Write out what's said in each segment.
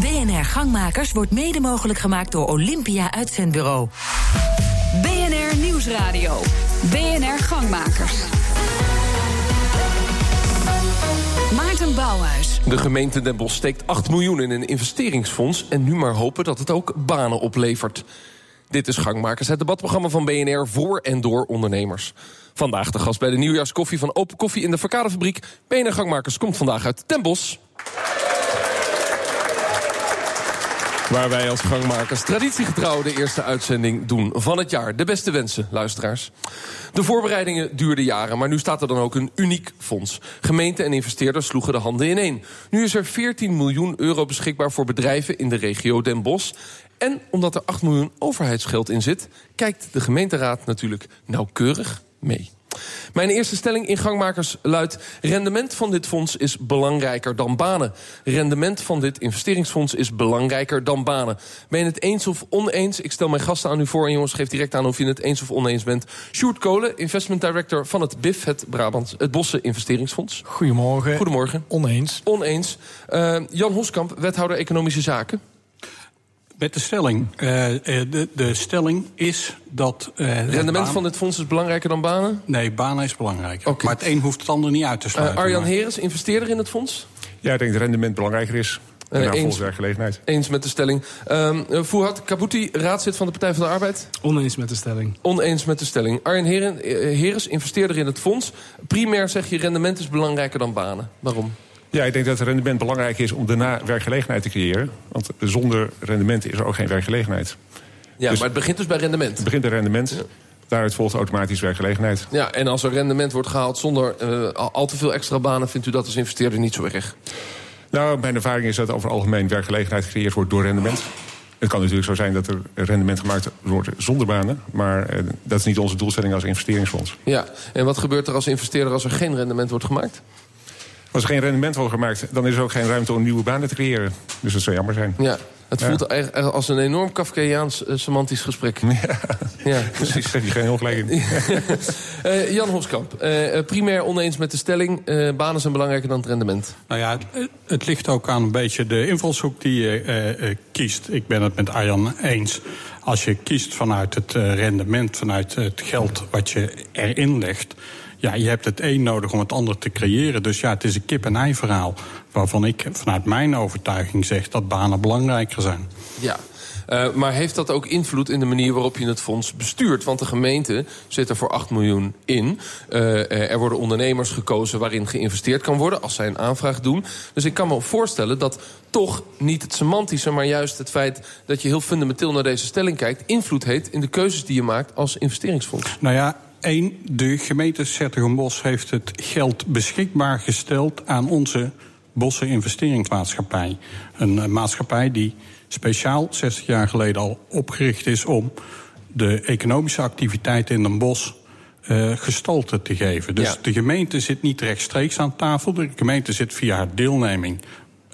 BNR Gangmakers wordt mede mogelijk gemaakt door Olympia Uitzendbureau. BNR Nieuwsradio. BNR Gangmakers. Maarten Bouwhuis. De gemeente Den Bosch steekt 8 miljoen in een investeringsfonds... en nu maar hopen dat het ook banen oplevert. Dit is Gangmakers, het debatprogramma van BNR voor en door ondernemers. Vandaag de gast bij de nieuwjaarskoffie van Open Koffie in de Verkadefabriek. BNR Gangmakers komt vandaag uit Den Bosch. Waar wij als gangmakers traditiegetrouw de eerste uitzending doen van het jaar. De beste wensen, luisteraars. De voorbereidingen duurden jaren, maar nu staat er dan ook een uniek fonds. Gemeenten en investeerders sloegen de handen ineen. Nu is er 14 miljoen euro beschikbaar voor bedrijven in de regio Den Bosch. En omdat er 8 miljoen overheidsgeld in zit, kijkt de gemeenteraad natuurlijk nauwkeurig mee. Mijn eerste stelling in gangmakers luidt... rendement van dit fonds is belangrijker dan banen. Rendement van dit investeringsfonds is belangrijker dan banen. Ben je het eens of oneens? Ik stel mijn gasten aan u voor en jongens, geef direct aan of je het eens of oneens bent. Sjoerd Kolen, investment director van het BIF, het Brabant, het Bossen Investeringsfonds. Goedemorgen. Goedemorgen. Oneens. Oneens. Uh, Jan Hoskamp, wethouder Economische Zaken. Met de stelling. Uh, de, de, stelling is dat. Uh, Rendement baan... van dit fonds is belangrijker dan banen? Nee, banen is belangrijker. Okay. Maar het een hoeft het ander niet uit te sluiten. Uh, Arjan Heres, investeerder in het fonds? Ja, ik denk dat rendement belangrijker is. En uh, eens. Eens met de stelling. Um, uh, Fouad Kabouti, raadslid van de Partij van de Arbeid. Oneens met de stelling. Oneens met de stelling. Arjen Heren, Heres, investeerder in het fonds. Primair zeg je rendement is belangrijker dan banen. Waarom? Ja, ik denk dat het rendement belangrijk is om daarna werkgelegenheid te creëren. Want zonder rendement is er ook geen werkgelegenheid. Ja, dus maar het begint dus bij rendement. Het begint bij rendement. Ja. Daaruit volgt automatisch werkgelegenheid. Ja, en als er rendement wordt gehaald zonder uh, al te veel extra banen... vindt u dat als investeerder niet zo erg? Nou, mijn ervaring is dat over algemeen werkgelegenheid gecreëerd wordt door rendement. Het kan natuurlijk zo zijn dat er rendement gemaakt wordt zonder banen. Maar uh, dat is niet onze doelstelling als investeringsfonds. Ja, en wat gebeurt er als investeerder als er geen rendement wordt gemaakt? Als er geen rendement wordt gemaakt, dan is er ook geen ruimte om nieuwe banen te creëren. Dus dat zou jammer zijn. Ja, het ja. voelt eigenlijk als een enorm Kafkaiaans uh, semantisch gesprek. Ja, ja precies. Daar heb je geen ongelijk in. uh, Jan Hoskamp, uh, primair oneens met de stelling... banen zijn belangrijker dan het rendement. Nou ja, het, het, ligt ook aan een beetje de invalshoek die je kiest. Ik ben het met Arjan eens. Als je kiest vanuit het rendement, vanuit het geld wat je erin legt ja, je hebt het een nodig om het ander te creëren. Dus ja, het is een kip-en-ei verhaal. Waarvan ik vanuit mijn overtuiging zeg dat banen belangrijker zijn. Ja, uh, maar heeft dat ook invloed in de manier waarop je het fonds bestuurt? Want de gemeente zit er voor 8 miljoen in. Uh, er worden ondernemers gekozen waarin geïnvesteerd kan worden... als zij een aanvraag doen. Dus ik kan me voorstellen dat toch niet het semantische... maar juist het feit dat je heel fundamenteel naar deze stelling kijkt... invloed heeft in de keuzes die je maakt als investeringsfonds. Nou ja, Eén, de gemeente Sertogenbos heeft het geld beschikbaar gesteld aan onze Bossen Investeringsmaatschappij. Een uh, maatschappij die speciaal 60 jaar geleden al opgericht is om de economische activiteiten in een bos uh, gestalte te geven. Dus ja. de gemeente zit niet rechtstreeks aan tafel. De gemeente zit via haar deelneming,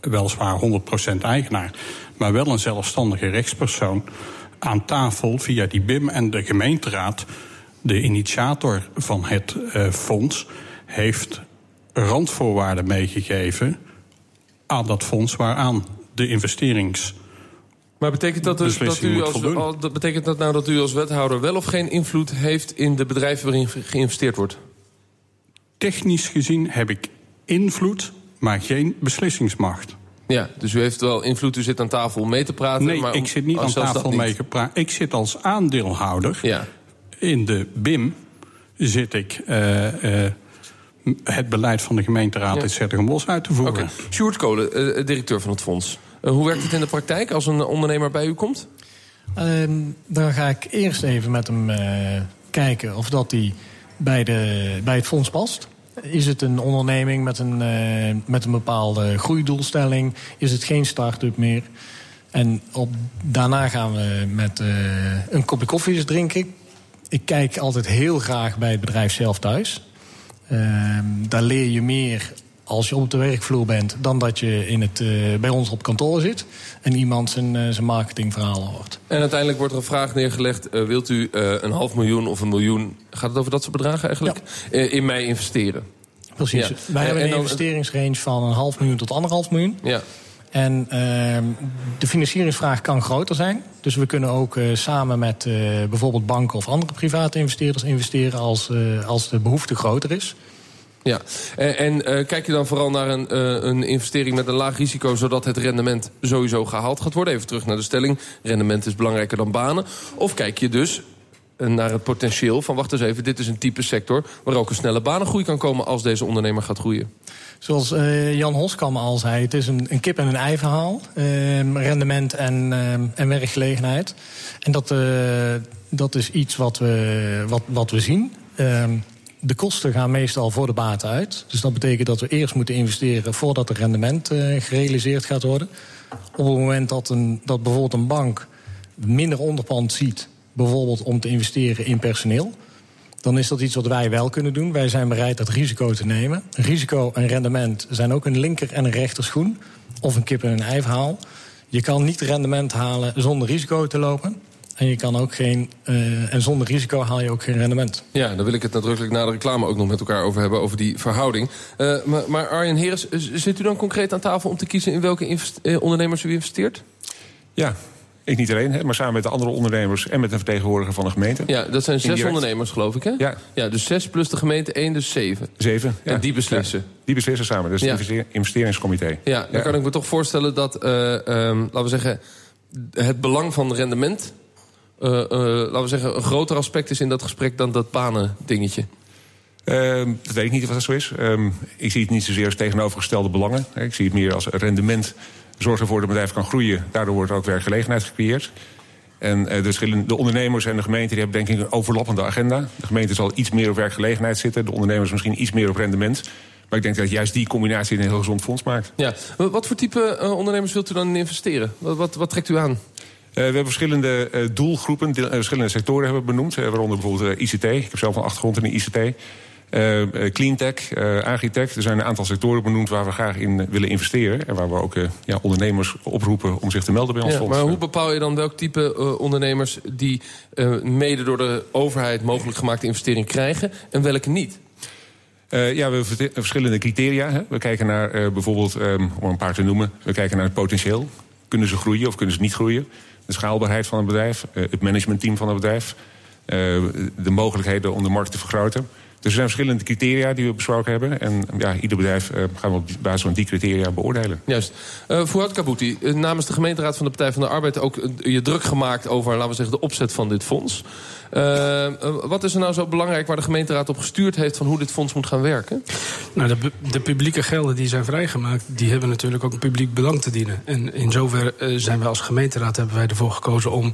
weliswaar 100% eigenaar, maar wel een zelfstandige rechtspersoon aan tafel via die BIM en de gemeenteraad de initiator van het uh, fonds heeft randvoorwaarden meegegeven aan dat fonds waaraan de investerings. Maar betekent dat, dus, dat, u als, al, dat betekent dat nou dat u als wethouder wel of geen invloed heeft in de bedrijven waarin geïnvesteerd wordt? Technisch gezien heb ik invloed, maar geen beslissingsmacht. Ja, dus u heeft wel invloed, u zit aan tafel om mee te praten. Nee, maar ik zit niet aan tafel mee te praten. Ik zit als aandeelhouder. Ja in de BIM zit ik uh, uh, het beleid van de gemeenteraad ja. in Zettergenbos uit te voeren. Okay. Sjoerd Kolen, uh, directeur van het fonds. hoe werkt het in de praktijk als een ondernemer bij u komt? Ehm, dan ga ik eerst even met hem kijken of dat hij bij, de, bij het fonds past. Is het een onderneming met een, met een bepaalde groeidoelstelling? Is het geen start-up meer? En op, daarna gaan we met een kopje koffie eens drinken ik kijk altijd heel graag bij het bedrijf zelf thuis. Uh, daar leer je meer als je op de werkvloer bent... dan dat je in het, uh, bij ons op kantoor zit... en iemand zijn, uh, zijn marketingverhalen hoort. En uiteindelijk wordt er een vraag neergelegd... Uh, wilt u een half miljoen of een miljoen... gaat het over dat soort bedragen eigenlijk? Ja. in mij investeren? Precies. Ja. Wij hebben een investeringsrange van een half miljoen tot anderhalf miljoen. Ja. En ehm, de financieringsvraag kan groter zijn. Dus we kunnen ook eh, samen met eh, bijvoorbeeld banken of andere private investeerders investeren als, eh, als de behoefte groter is. Ja, en, en kijk je dan vooral naar een, een investering met een laag risico... zodat het rendement sowieso gehaald gaat worden? Even terug naar de stelling, rendement is belangrijker dan banen. Of kijk je dus naar het potentieel van... wacht eens even, dit is een type sector... waar ook een snelle banengroei kan komen als deze ondernemer gaat groeien? Zoals eh, Jan Hoskam al zei, het is een, een kip- en een ei verhaal. Ehm, rendement en, ehm, en werkgelegenheid. En dat, eh, dat is iets wat we, wat, wat we zien. Ehm, de kosten gaan meestal voor de baten uit. Dus dat betekent dat we eerst moeten investeren voordat het rendement eh, gerealiseerd gaat worden. Op het moment dat, een, dat bijvoorbeeld een bank minder onderpand ziet, bijvoorbeeld om te investeren in personeel, dan is dat iets wat wij wel kunnen doen. Wij zijn bereid dat risico te nemen. Risico en rendement zijn ook een linker en een rechterschoen. Of een kip en een ei verhaal. Je kan niet rendement halen zonder risico te lopen. En je kan ook geen. eh, en zonder risico haal je ook geen rendement. Ja, daar wil ik het nadrukkelijk na de reclame ook nog met elkaar over hebben... over die verhouding. Eh, maar, maar Arjen Heres, zit u dan concreet aan tafel om te kiezen... in welke invest- eh, ondernemers u investeert? Ja, ik niet alleen, hè, maar samen met de andere ondernemers... en met een vertegenwoordiger van de gemeente. Ja, dat zijn zes Indirect. ondernemers, geloof ik, hè? Ja. ja dus zes plus de gemeente één, dus zeven. Zeven. Ja. En die beslissen. Ja, die beslissen samen, dus het investeringscomité. Ja, dan kan ik me toch voorstellen dat, eh, ehm, laten we zeggen... het belang van rendement... eh, eh, laten we zeggen, een groter aspect is in dat gesprek... dan dat banen-dingetje. Ehm, dat weet ik niet of dat zo is. Ehm, ik zie het niet zozeer als tegenovergestelde belangen. Ik zie het meer als rendement zorgt ervoor dat het bedrijf kan groeien. Daardoor wordt ook werkgelegenheid gecreëerd. En eh, de, de ondernemers en de gemeente die hebben denk ik een overlappende agenda. De gemeente zal iets meer op werkgelegenheid zitten. De ondernemers misschien iets meer op rendement. Maar ik denk dat juist die combinatie een heel gezond fonds maakt. Ja. Wat voor type eh, ondernemers wilt u dan in investeren? Wat, wat, wat trekt u aan? Eh, we hebben verschillende doelgroepen, de- verschillende sectoren hebben we benoemd. waaronder bijvoorbeeld ICT. Ik heb zelf een achtergrond in de ICT. Eh, eh, cleantech, eh agritech. Er zijn een aantal sectoren benoemd waar we graag in willen investeren. En waar we ook ja, ondernemers oproepen om zich te melden bij ons Ja, fonds. maar hoe bepaal je dan welk type ondernemers... die mede door de overheid mogelijk gemaakte investering krijgen... en welke niet? Ja, we hebben verschillende criteria. Hè. We kijken naar bijvoorbeeld, ehm, om een paar te noemen... we kijken naar het potentieel. Kunnen ze groeien of kunnen ze niet groeien? De schaalbaarheid van het bedrijf, het managementteam van het bedrijf... de mogelijkheden om de markt te vergroten. Dus er zijn verschillende criteria die we besproken hebben. En ja, ieder bedrijf eh, gaan we op basis van die criteria beoordelen. Juist. Uh, Fouad Kabouti, eh, namens de gemeenteraad van de Partij van de Arbeid... ook je druk gemaakt over, laten we zeggen, de opzet van dit fonds. Wat is er nou zo belangrijk waar de gemeenteraad op gestuurd heeft... van hoe dit fonds moet gaan werken? Nou, de, de publieke gelden die zijn vrijgemaakt... die hebben natuurlijk ook een publiek belang te dienen. En in zoverre eh, zijn wij als gemeenteraad hebben wij ervoor gekozen om...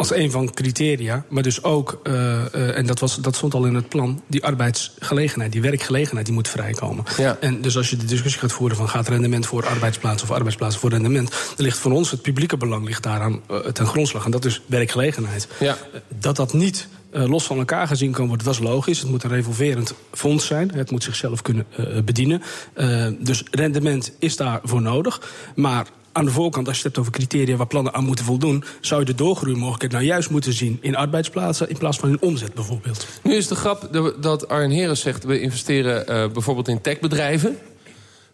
als een van de criteria, maar dus ook, eh, eh, en dat, was, dat stond al in het plan... die arbeidsgelegenheid, die werkgelegenheid, die moet vrijkomen. Ja. En dus als je de discussie gaat voeren van... gaat rendement voor arbeidsplaats of arbeidsplaats voor rendement... dan ligt voor ons het publieke belang ligt daaraan eh, ten grondslag. En dat is werkgelegenheid. Ja. Dat dat niet los van elkaar gezien kan worden, dat is logisch. Het moet een revolverend fonds zijn. Het moet zichzelf kunnen bedienen. Dus rendement is daarvoor nodig. Maar aan de voorkant, als je het hebt over criteria waar plannen aan moeten voldoen... zou je de doorgroeimogelijkheid nou juist moeten zien in arbeidsplaatsen... in plaats van in omzet bijvoorbeeld. Nu is de grap dat Arjen Heres zegt... we investeren eh, bijvoorbeeld in techbedrijven...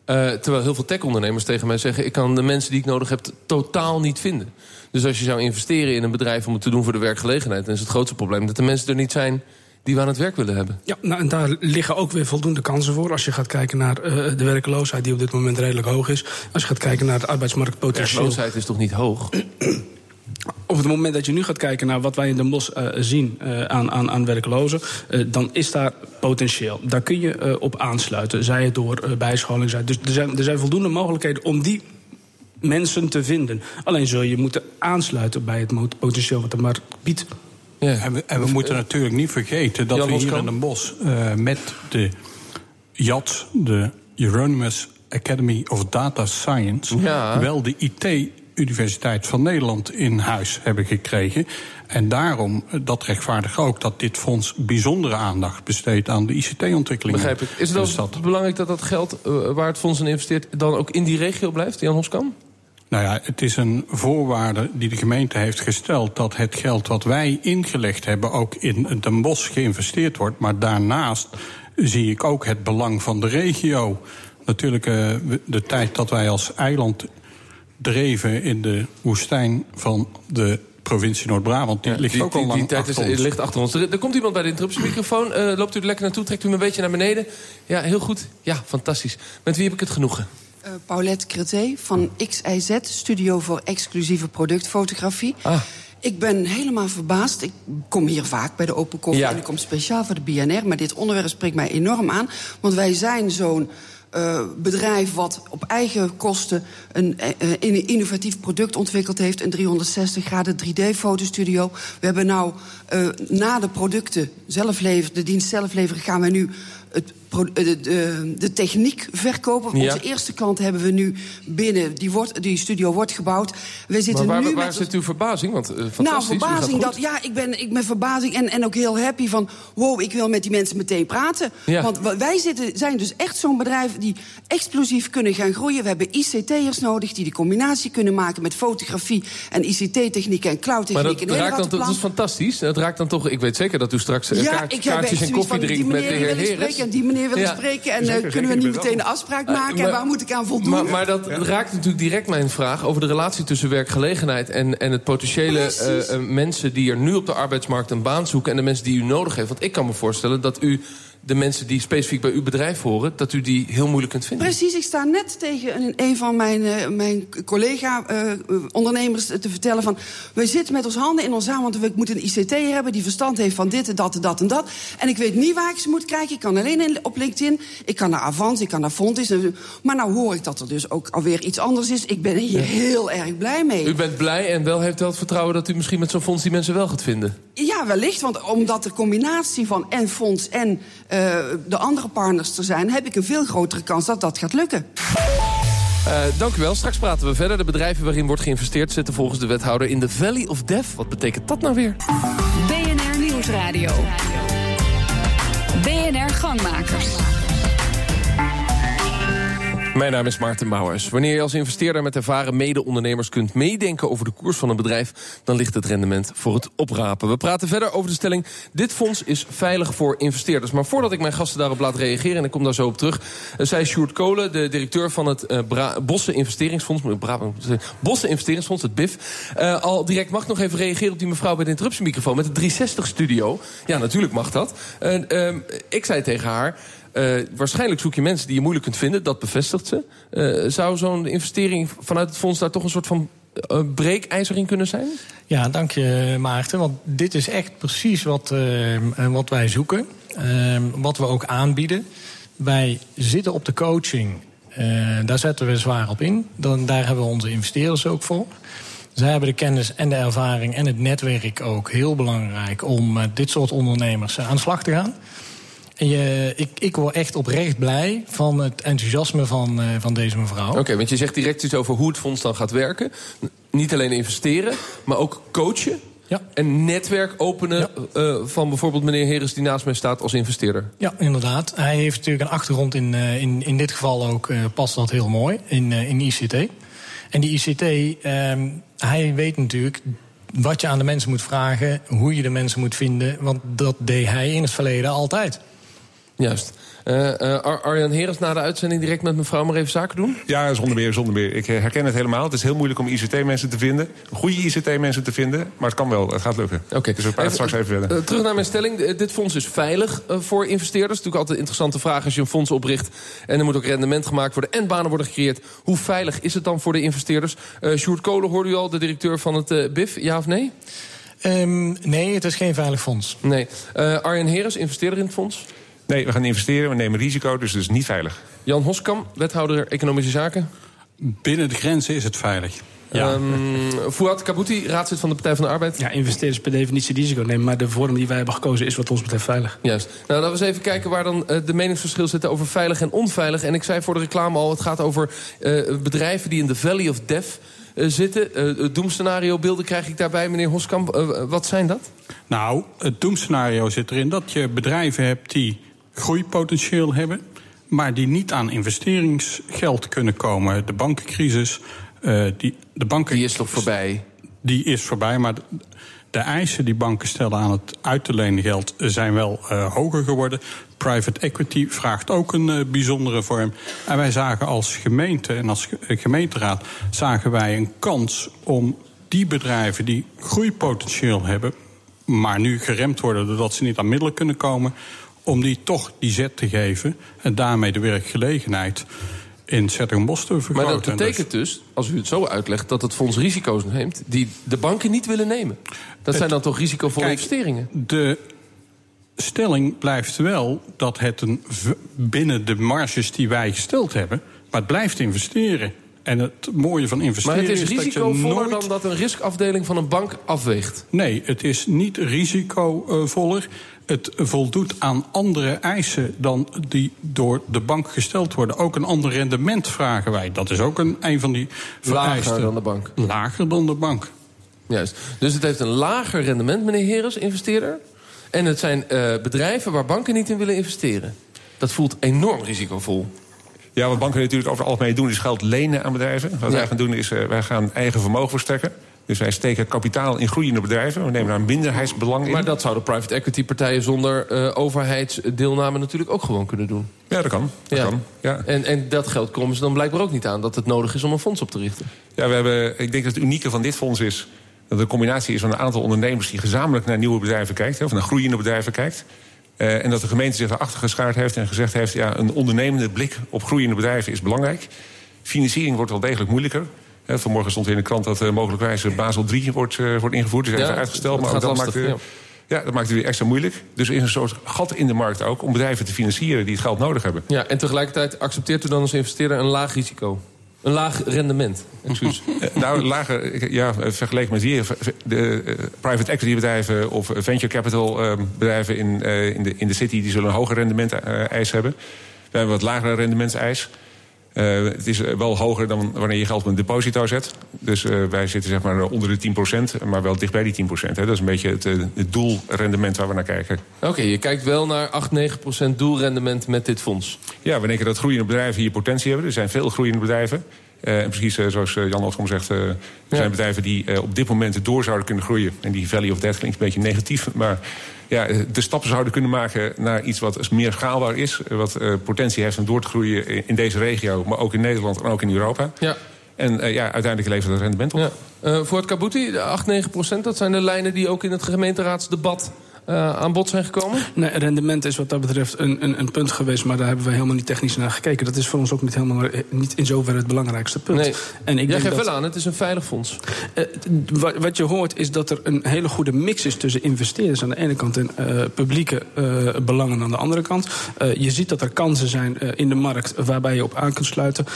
Eh, terwijl heel veel tech-ondernemers tegen mij zeggen... ik kan de mensen die ik nodig heb totaal niet vinden. Dus als je zou investeren in een bedrijf om het te doen voor de werkgelegenheid... dan is het grootste probleem dat de mensen er niet zijn die we aan het werk willen hebben. Ja, nou, en daar liggen ook weer voldoende kansen voor. Als je gaat kijken naar eh, de werkloosheid, die op dit moment redelijk hoog is. Als je gaat kijken naar het arbeidsmarktpotentieel. Werkloosheid is toch niet hoog? Op het moment dat je nu gaat kijken naar wat wij in Den Bosch eh, zien eh, aan, aan, aan werklozen, dan is daar potentieel. Daar kun je op aansluiten, zij het door bijscholing. Zij. Dus er zijn, er zijn voldoende mogelijkheden om die mensen te vinden. Alleen zul je moeten aansluiten bij het potentieel wat de markt biedt. Ja. En we, en we moeten natuurlijk niet vergeten dat Jan we hier in Den Bosch eh, met de JAT, de Euronymous Academy of Data Science, Ja. wel de IT-universiteit van Nederland in huis hebben gekregen. En daarom, eh, dat rechtvaardigt ook dat dit fonds bijzondere aandacht besteedt aan de ICT-ontwikkeling. Begrijp ik. Is het belangrijk dat dat geld eh, waar het fonds in investeert... dan ook in die regio blijft, Jan Hoskam? Nou ja, het is een voorwaarde die de gemeente heeft gesteld dat het geld wat wij ingelegd hebben ook in Den Bosch geïnvesteerd wordt. Maar daarnaast zie ik ook het belang van de regio. natuurlijk uh, de tijd dat wij als eiland dreven in de woestijn van de provincie Noord-Brabant. Die ligt ook al lang die tijd is, ligt achter ons. Er, komt iemand bij de interruptiemicrofoon. Uh, loopt u er lekker naartoe, trekt u hem een beetje naar beneden. Ja, heel goed. Ja, fantastisch. Met wie heb ik het genoegen? Uh, Paulette Creté van XIZ, Studio voor Exclusieve Productfotografie. Ah. Ik ben helemaal verbaasd. Ik kom hier vaak bij de Open Koffie en ik kom speciaal voor de BNR. Maar dit onderwerp spreekt mij enorm aan. Want wij zijn zo'n uh, bedrijf wat op eigen kosten een, een, innovatief product ontwikkeld heeft. Een 360 graden 3D-fotostudio. We hebben nou uh, na de producten zelf leveren, de dienst zelf leveren, gaan we nu het de, de, de, techniek verkopen. Onze eerste klant hebben we nu binnen. Die, wordt, die studio wordt gebouwd. We zitten maar waar, nu waar zit uw verbazing? Want, uh, nou, verbazing dat. Ja, ik ben, ik ben verbazing en, en ook heel happy van. Wow, ik wil met die mensen meteen praten. Ja. Want wij zitten, zijn dus echt zo'n bedrijf die explosief kunnen gaan groeien. We hebben ICT'ers nodig die de combinatie kunnen maken met fotografie en ICT-techniek en cloud-techniek. Maar dat, raakt dan, dat is fantastisch. Dat raakt dan toch. Ik weet zeker dat u straks ja, kaartjes en koffie drinkt met de heer Heres. En die meneer willen spreken. En uh, kunnen we niet meteen een afspraak maken? en waar moet ik aan voldoen? Maar, maar dat raakt natuurlijk direct mijn vraag over de relatie tussen werkgelegenheid en, en het potentiële uh, mensen die er nu op de arbeidsmarkt een baan zoeken en de mensen die u nodig heeft. Want ik kan me voorstellen dat u de mensen die specifiek bij uw bedrijf horen... dat u die heel moeilijk kunt vinden. Precies, ik sta net tegen een, een van mijn, uh, mijn collega-ondernemers uh, te vertellen van... we zitten met ons handen in ons aan, want we moeten een ICT hebben... die verstand heeft van dit en dat en dat en dat. En ik weet niet waar ik ze moet kijken. Ik kan alleen in, op LinkedIn, ik kan naar Avans, ik kan naar Fontis. Maar nou hoor ik dat er dus ook alweer iets anders is. Ik ben hier heel erg blij mee. U bent blij en wel heeft wel het vertrouwen... dat u misschien met zo'n fonds die mensen wel gaat vinden? Ja, wellicht, want omdat de combinatie van en fonds en... Uh, de andere partners er zijn... heb ik een veel grotere kans dat dat gaat lukken. Uh, dank u wel. Straks praten we verder. De bedrijven waarin wordt geïnvesteerd zitten volgens de wethouder in de Valley of Death. Wat betekent dat nou weer? BNR Nieuwsradio. BNR Gangmakers. Mijn naam is Maarten Bouwers. Wanneer je als investeerder met ervaren mede-ondernemers kunt meedenken over de koers van een bedrijf, dan ligt het rendement voor het oprapen. We praten verder over de stelling: dit fonds is veilig voor investeerders. Maar voordat ik mijn gasten daarop laat reageren, en ik kom daar zo op terug, uh, zei Sjoerd Kolen, de directeur van het uh, Bossen Investeringsfonds, Bossen Investeringsfonds, het BIF, al direct mag nog even reageren op die mevrouw bij de interruptiemicrofoon met de 360 studio. Ja, natuurlijk mag dat. Ehm, ik zei tegen haar. Uh, waarschijnlijk zoek je mensen die je moeilijk kunt vinden. Dat bevestigt ze. Uh, zou zo'n investering vanuit het fonds daar toch een soort van uh, breekijzer in kunnen zijn? Ja, dank je Maarten. Want dit is echt precies wat, wat wij zoeken. wat we ook aanbieden. Wij zitten op de coaching. daar zetten we zwaar op in. Dan, daar hebben we onze investeerders ook voor. Zij hebben de kennis en de ervaring en het netwerk ook heel belangrijk om dit soort ondernemers aan de slag te gaan. En je, ik, ik word echt oprecht blij van het enthousiasme van, uh, van deze mevrouw. Oké, want je zegt direct iets over hoe het fonds dan gaat werken. Niet alleen investeren, maar ook coachen. Ja. En netwerk openen ja. uh, van bijvoorbeeld meneer Heres die naast mij staat als investeerder. Ja, inderdaad. Hij heeft natuurlijk een achtergrond in, uh, in, in dit geval ook, uh, past dat heel mooi, in, in ICT. En die ICT, ehm, hij weet natuurlijk wat je aan de mensen moet vragen, hoe je de mensen moet vinden. Want dat deed hij in het verleden altijd. Juist. Uh, uh, Arjan Herens na de uitzending direct met mevrouw maar even zaken doen? Ja, zonder meer, zonder meer. Ik eh, herken het helemaal. Het is heel moeilijk om ICT-mensen te vinden. Goede ICT-mensen te vinden. Maar het kan wel, het gaat lukken. Oké. Okay. Dus we praten straks even verder. terug naar mijn stelling. dit fonds is veilig voor investeerders. Natuurlijk altijd een interessante vraag als je een fonds opricht. En er moet ook rendement gemaakt worden en banen worden gecreëerd. Hoe veilig is het dan voor de investeerders? Uh, Sjoerd Kolen hoorde u al, de directeur van het BIF. Ja of nee? Um, nee, het is geen veilig fonds. Nee. Arjan Heres, investeerder in het fonds? Nee, we gaan investeren, we nemen risico, dus het is niet veilig. Jan Hoskam, wethouder Economische Zaken. Binnen de grenzen is het veilig. Ja. Um, Fouad Kabouti, raadslid van de Partij van de Arbeid. Ja, investeerders per definitie risico nemen. Maar de vorm die wij hebben gekozen is wat ons betreft veilig. Juist. Nou, laten we eens even kijken waar dan uh, de meningsverschil zitten over veilig en onveilig. En ik zei voor de reclame al, het gaat over uh, bedrijven die in de Valley of Death uh, zitten. Uh, doemscenario beelden krijg ik daarbij, meneer Hoskamp. Uh, wat zijn dat? Nou, het doemscenario zit erin dat je bedrijven hebt die groeipotentieel hebben, maar die niet aan investeringsgeld kunnen komen. De bankencrisis, uh, die, de banken. Die is toch voorbij? Die is voorbij, maar de eisen die banken stellen aan het uit te lenen geld zijn wel uh, hoger geworden. Private equity vraagt ook een uh, bijzondere vorm. En wij zagen als gemeente en als gemeenteraad zagen wij een kans om die bedrijven die groeipotentieel hebben, maar nu geremd worden doordat ze niet aan middelen kunnen komen, om die toch die zet te geven en daarmee de werkgelegenheid in Zettingbos te vergroten. Maar dat betekent dus, als u het zo uitlegt, dat het fonds risico's neemt die de banken niet willen nemen. Dat zijn dan toch risicovolle investeringen? De stelling blijft wel dat het een binnen de marges die wij gesteld hebben, maar het blijft investeren. En het mooie van investeren maar het is, is risicovoller dat je nooit... dan dat een riskafdeling van een bank afweegt? Nee, het is niet risicovoller. Het voldoet aan andere eisen dan die door de bank gesteld worden. Ook een ander rendement vragen wij. Dat is ook een, een van die vereisten. Lager dan de bank? Lager dan de bank. Juist. Dus het heeft een lager rendement, meneer Heres, investeerder. En het zijn uh, bedrijven waar banken niet in willen investeren. Dat voelt enorm risicovol. Ja, wat banken natuurlijk over het algemeen doen is geld lenen aan bedrijven. Wat wij gaan doen is, uh, wij gaan eigen vermogen versterken. Dus wij steken kapitaal in groeiende bedrijven. We nemen daar een minderheidsbelang in. Maar dat zouden private equity partijen zonder uh, overheidsdeelname natuurlijk ook gewoon kunnen doen. Ja, dat kan. Dat ja. kan. Ja. En, en dat geld komen ze dan blijkbaar ook niet aan. Dat het nodig is om een fonds op te richten. Ja, we hebben, ik denk dat het unieke van dit fonds is... dat de combinatie is van een aantal ondernemers... die gezamenlijk naar nieuwe bedrijven kijkt. Of naar groeiende bedrijven kijkt. Uh, en dat de gemeente zich erachter geschaard heeft en gezegd heeft... ja, een ondernemende blik op groeiende bedrijven is belangrijk. Financiering wordt wel degelijk moeilijker. Vanmorgen stond in de krant dat uh, mogelijkwijs Basel 3 wordt, uh, wordt ingevoerd. Dus ja, uitgesteld. Maar ook dat lastig, maakt, ja. ja, dat maakt het weer extra moeilijk. Dus er is een soort gat in de markt ook om bedrijven te financieren die het geld nodig hebben. Ja, en tegelijkertijd accepteert u dan als investeerder een laag risico? Een laag rendement, excuus. nou, lager, ja, vergeleken met hier. De private equity bedrijven of venture capital uh, bedrijven in, in, de, in de city... die zullen een hoger rendement eis hebben. We hebben wat lagere rendementseis. Uh, het is wel hoger dan wanneer je geld op een deposito zet. Dus uh, wij zitten zeg maar onder de 10%, maar wel dicht bij die 10%. Hè. Dat is een beetje het, het doelrendement waar we naar kijken. Oké, okay, je kijkt wel naar 8, 9% doelrendement met dit fonds. Ja, we denken dat groeiende bedrijven hier potentie hebben. Er zijn veel groeiende bedrijven. Uh, en precies uh, zoals Jan Oskom zegt, uh, er ja. zijn bedrijven die op dit moment door zouden kunnen groeien. En die Valley of Death klinkt een beetje negatief, maar ja, de stappen zouden kunnen maken naar iets wat meer schaalbaar is. Wat potentie heeft om door te groeien in deze regio, maar ook in Nederland en ook in Europa. Ja. En ja, uiteindelijk levert het rendement op. Ja. voor het Kabuti, 8, 9 procent, dat zijn de lijnen die ook in het gemeenteraadsdebat uh, aan bod zijn gekomen? Nee, rendement is wat dat betreft een, een, een, punt geweest, maar daar hebben we helemaal niet technisch naar gekeken. Dat is voor ons ook niet, helemaal, niet in zoverre het belangrijkste punt. Nee. En ik Jij geeft dat, wel aan, het is een veilig fonds. Uh, wat, wat, je hoort is dat er een hele goede mix is tussen investeerders aan de ene kant en uh, publieke belangen aan de andere kant. je ziet dat er kansen zijn in de markt waarbij je op aan kunt sluiten.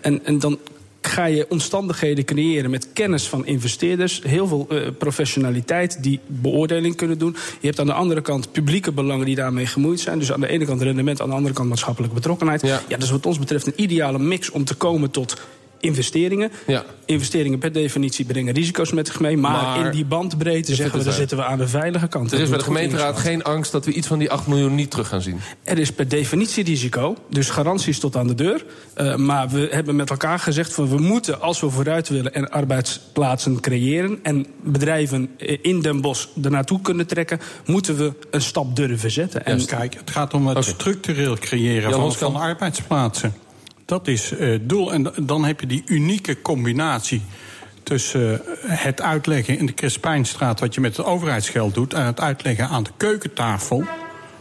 en, en dan ga je omstandigheden creëren met kennis van investeerders. Heel veel uh, professionaliteit die beoordeling kunnen doen. Je hebt aan de andere kant publieke belangen die daarmee gemoeid zijn. Dus aan de ene kant rendement, aan de andere kant maatschappelijke betrokkenheid. Ja, ja dus wat ons betreft een ideale mix om te komen tot investeringen. Ja. Investeringen per definitie brengen risico's met zich mee. Maar, Maar- in die bandbreedte zeggen we, dan zitten we aan de veilige kant. Er is bij de gemeenteraad geen angst dat we iets van die 8 miljoen niet terug gaan zien. Er is per definitie risico, dus garanties tot aan de deur. Uh, maar we hebben met elkaar gezegd van we moeten, als we vooruit willen en arbeidsplaatsen creëren en bedrijven eh, in Den Bosch ernaartoe kunnen trekken, moeten we een stap durven zetten. En kijk, het gaat om het structureel creëren Jan van, van arbeidsplaatsen. Dat is eh, het doel. En dan heb je die unieke combinatie tussen eh, het uitleggen in de Crispijnstraat... wat je met het overheidsgeld doet... en het uitleggen aan de keukentafel.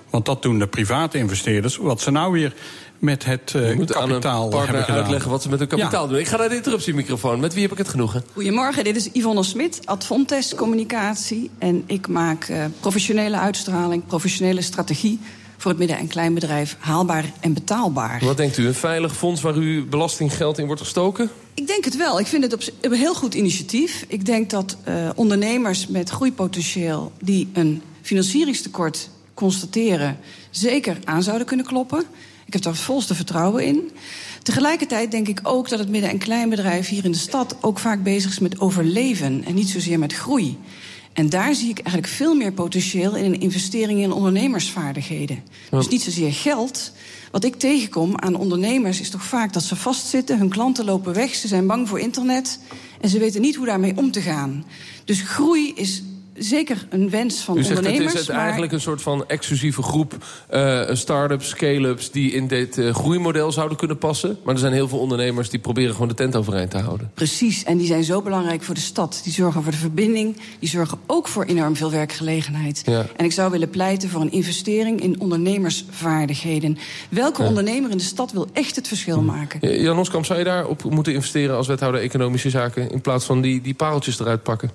Want dat doen de private investeerders. Wat ze nou weer met het eh, aan een kapitaal gedaan. uitleggen wat ze met hun kapitaal Ja. doen. Ik ga naar de interruptiemicrofoon. Met wie heb ik het genoegen? Goedemorgen, dit is Yvonne Smit, Advontes Communicatie. En ik maak eh, professionele uitstraling, professionele strategie voor het midden- en kleinbedrijf haalbaar en betaalbaar. Wat denkt u? Een veilig fonds waar uw belastinggeld in wordt gestoken? Ik denk het wel. Ik vind het op, een heel goed initiatief. Ik denk dat eh, ondernemers met groeipotentieel die een financieringstekort constateren, zeker aan zouden kunnen kloppen. Ik heb daar het volste vertrouwen in. Tegelijkertijd denk ik ook dat het midden- en kleinbedrijf hier in de stad ook vaak bezig is met overleven en niet zozeer met groei. En daar zie ik eigenlijk veel meer potentieel in een investering in ondernemersvaardigheden. Dus niet zozeer geld. Wat ik tegenkom aan ondernemers is toch vaak dat ze vastzitten, hun klanten lopen weg, ze zijn bang voor internet en ze weten niet hoe daarmee om te gaan. Dus groei is zeker een wens van U zegt ondernemers. het is het maar- eigenlijk een soort van exclusieve groep eh start-ups, scale-ups... die in dit eh, groeimodel zouden kunnen passen. Maar er zijn heel veel ondernemers die proberen gewoon de tent overeind te houden. Precies, en die zijn zo belangrijk voor de stad. Die zorgen voor de verbinding, die zorgen ook voor enorm veel werkgelegenheid. Ja. En ik zou willen pleiten voor een investering in ondernemersvaardigheden. Welke Ja. ondernemer in de stad wil echt het verschil maken? Eh, Jan Oskamp, zou je daarop moeten investeren als wethouder economische zaken... in plaats van die, die pareltjes eruit pakken?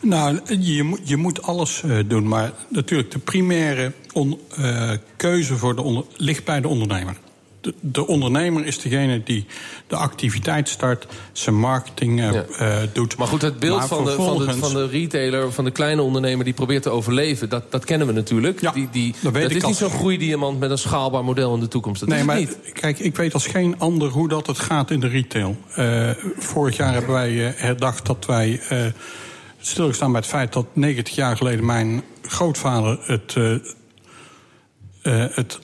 Nou, je, moet- je moet alles eh, doen. Maar natuurlijk, de primaire on- eh, keuze voor de onder- ligt bij de ondernemer. De, de ondernemer is degene die de activiteit start, zijn marketing eh, doet. Maar goed, het beeld Maar van de, van, de, van de retailer, van de kleine ondernemer... die probeert te overleven, dat, dat kennen we natuurlijk. Ja, die, die, dat is als- niet zo'n groeidiamant met een schaalbaar model in de toekomst. Dat nee, is maar niet. kijk, ik weet als geen ander hoe dat het gaat in de retail. Vorig jaar hebben wij herdacht dat wij stilgestaan bij het feit dat 90 jaar geleden mijn grootvader het, uh, uh, het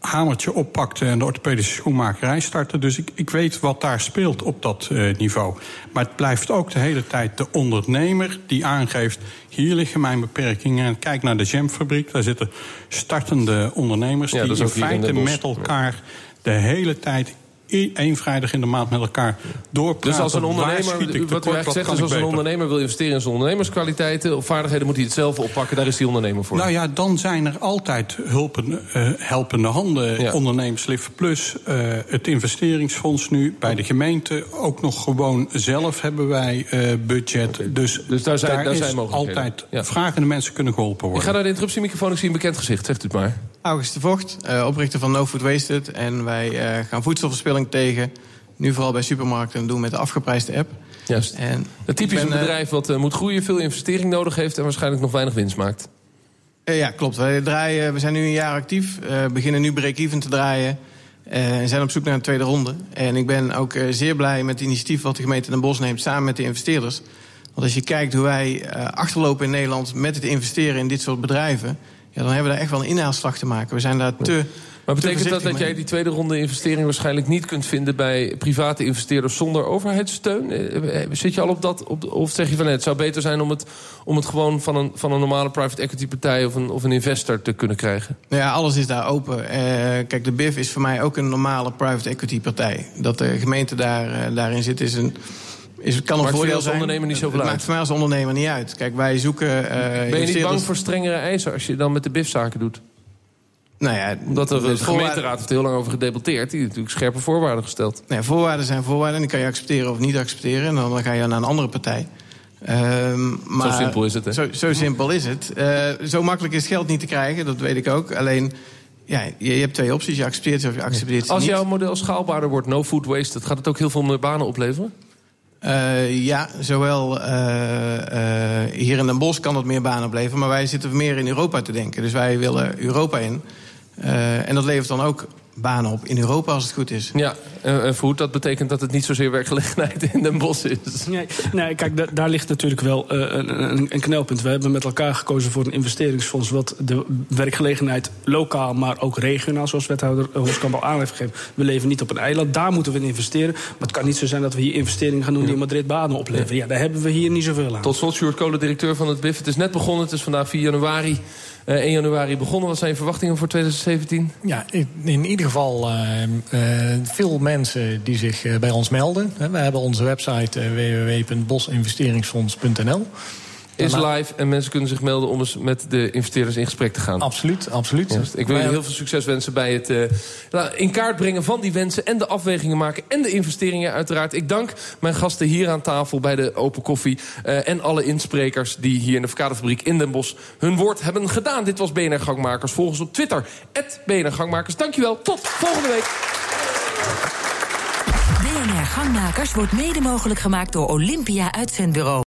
hamertje oppakte en de orthopedische schoenmakerij startte. Dus ik, ik weet wat daar speelt op dat uh, niveau. Maar het blijft ook de hele tijd de ondernemer die aangeeft... hier liggen mijn beperkingen. En kijk naar de jamfabriek, daar zitten startende ondernemers... Ja, die in in feite Bosch. met elkaar de hele tijd... één vrijdag in de maand met elkaar doorpraten. Dus als een ondernemer, ik wat u eigenlijk zegt, is ik als een ondernemer wil investeren in zijn ondernemerskwaliteiten of vaardigheden, moet hij het zelf oppakken. Daar is die ondernemer voor. Nou ja, dan zijn er altijd hulpen, uh, helpende handen. Ja. Ondernemerslift Plus, uh, het investeringsfonds nu bij de gemeente. Ook nog gewoon zelf hebben wij uh, budget. Dus, Dus daar zijn- daar is zijn mogelijkheden. altijd Ja. vragende mensen kunnen geholpen Ik worden. ga naar de interruptiemicrofoon, ik zie een bekend gezicht. Zegt u het maar. August de Vocht, eh, oprichter van No Food Wasted. En wij eh, gaan voedselverspilling tegen. Nu vooral bij supermarkten en doen met de afgeprijsde app. Juist. En Het typisch ik ben, een eh, bedrijf wat moet groeien, veel investering nodig heeft... en waarschijnlijk nog weinig winst maakt. Ja, klopt. Wij draaien, we zijn nu een jaar actief. beginnen nu break-even te draaien. en zijn op zoek naar een tweede ronde. En ik ben ook zeer blij met het initiatief wat de gemeente Den Bosch neemt samen met de investeerders. Want als je kijkt hoe wij achterlopen in Nederland met het investeren in dit soort bedrijven. Ja, dan hebben we daar echt wel een inhaalslag te maken. We zijn daar te. Maar te betekent dat dat jij die tweede ronde investering... waarschijnlijk niet kunt vinden bij private investeerders... zonder overheidssteun? Eh, eh, Zit je al op dat? Op, of zeg je van nee, het zou beter zijn om het, om het gewoon... van een, van een normale private equity partij of een, of een investor te kunnen krijgen? Nou Ja, alles is daar open. Eh, kijk, de BIF is voor mij ook een normale private equity partij. Dat de gemeente daar, daarin zit, is een. Is, kan een voordeel als ondernemer niet Het uit? maakt voor mij als ondernemer niet uit. Kijk, wij zoeken. eh, Ben je niet bang voor strengere eisen als je dan met de BIF zaken doet? Nou ja, Omdat er, de gemeenteraad heeft er heel lang over gedebatteerd. Die heeft natuurlijk scherpe voorwaarden gesteld. Nee, voorwaarden zijn voorwaarden. En die kan je accepteren of niet accepteren. En dan ga je naar een andere partij. Ehm, maar Zo simpel is het, hè? Zo, zo simpel is het. Eh, zo makkelijk is geld niet te krijgen, dat weet ik ook. Alleen, ja, je, je hebt twee opties. Je accepteert ze of je accepteert ze Als niet. jouw model schaalbaarder wordt, no food waste... gaat het ook heel veel meer banen opleveren? Eh, ja, zowel eh, eh, hier in Den Bosch kan het meer banen opleveren... maar wij zitten meer in Europa te denken. Dus wij willen Europa in. En dat levert dan ook banen op in Europa als het goed is. Ja, en, en voor dat betekent dat het niet zozeer werkgelegenheid in Den Bosch is. Nee, nee kijk, da- daar ligt natuurlijk wel eh, een, een, een knelpunt. We hebben met elkaar gekozen voor een investeringsfonds... wat de werkgelegenheid lokaal, maar ook regionaal... zoals wethouder Hoskamp al aan heeft gegeven. We leven niet op een eiland, daar moeten we in investeren. Maar het kan niet zo zijn dat we hier investeringen gaan doen... die in Madrid banen opleveren. Ja, daar hebben we hier niet zoveel aan. Tot slot, Sjoerd Kolen, directeur van het BIF. Het is net begonnen, het is vandaag 4 januari. eh 1 januari begonnen. Wat zijn je verwachtingen voor 2017? Ja, in, in ieder geval eh, eh, veel mensen die zich eh, bij ons melden. We hebben onze website www.bosinvesteringsfonds.nl. Is live en mensen kunnen zich melden om eens met de investeerders in gesprek te gaan. Absoluut, absoluut. Ik wil jullie heel veel succes wensen bij het eh, nou, in kaart brengen van die wensen... en de afwegingen maken en de investeringen uiteraard. Ik dank mijn gasten hier aan tafel bij de Open Koffie... eh, en alle insprekers die hier in de Verkaderfabriek in Den Bosch... hun woord hebben gedaan. Dit was BNR Gangmakers. Volg ons op Twitter, BNR Gangmakers. Dankjewel, tot volgende week. BNR Gangmakers wordt mede mogelijk gemaakt door Olympia Uitzendbureau.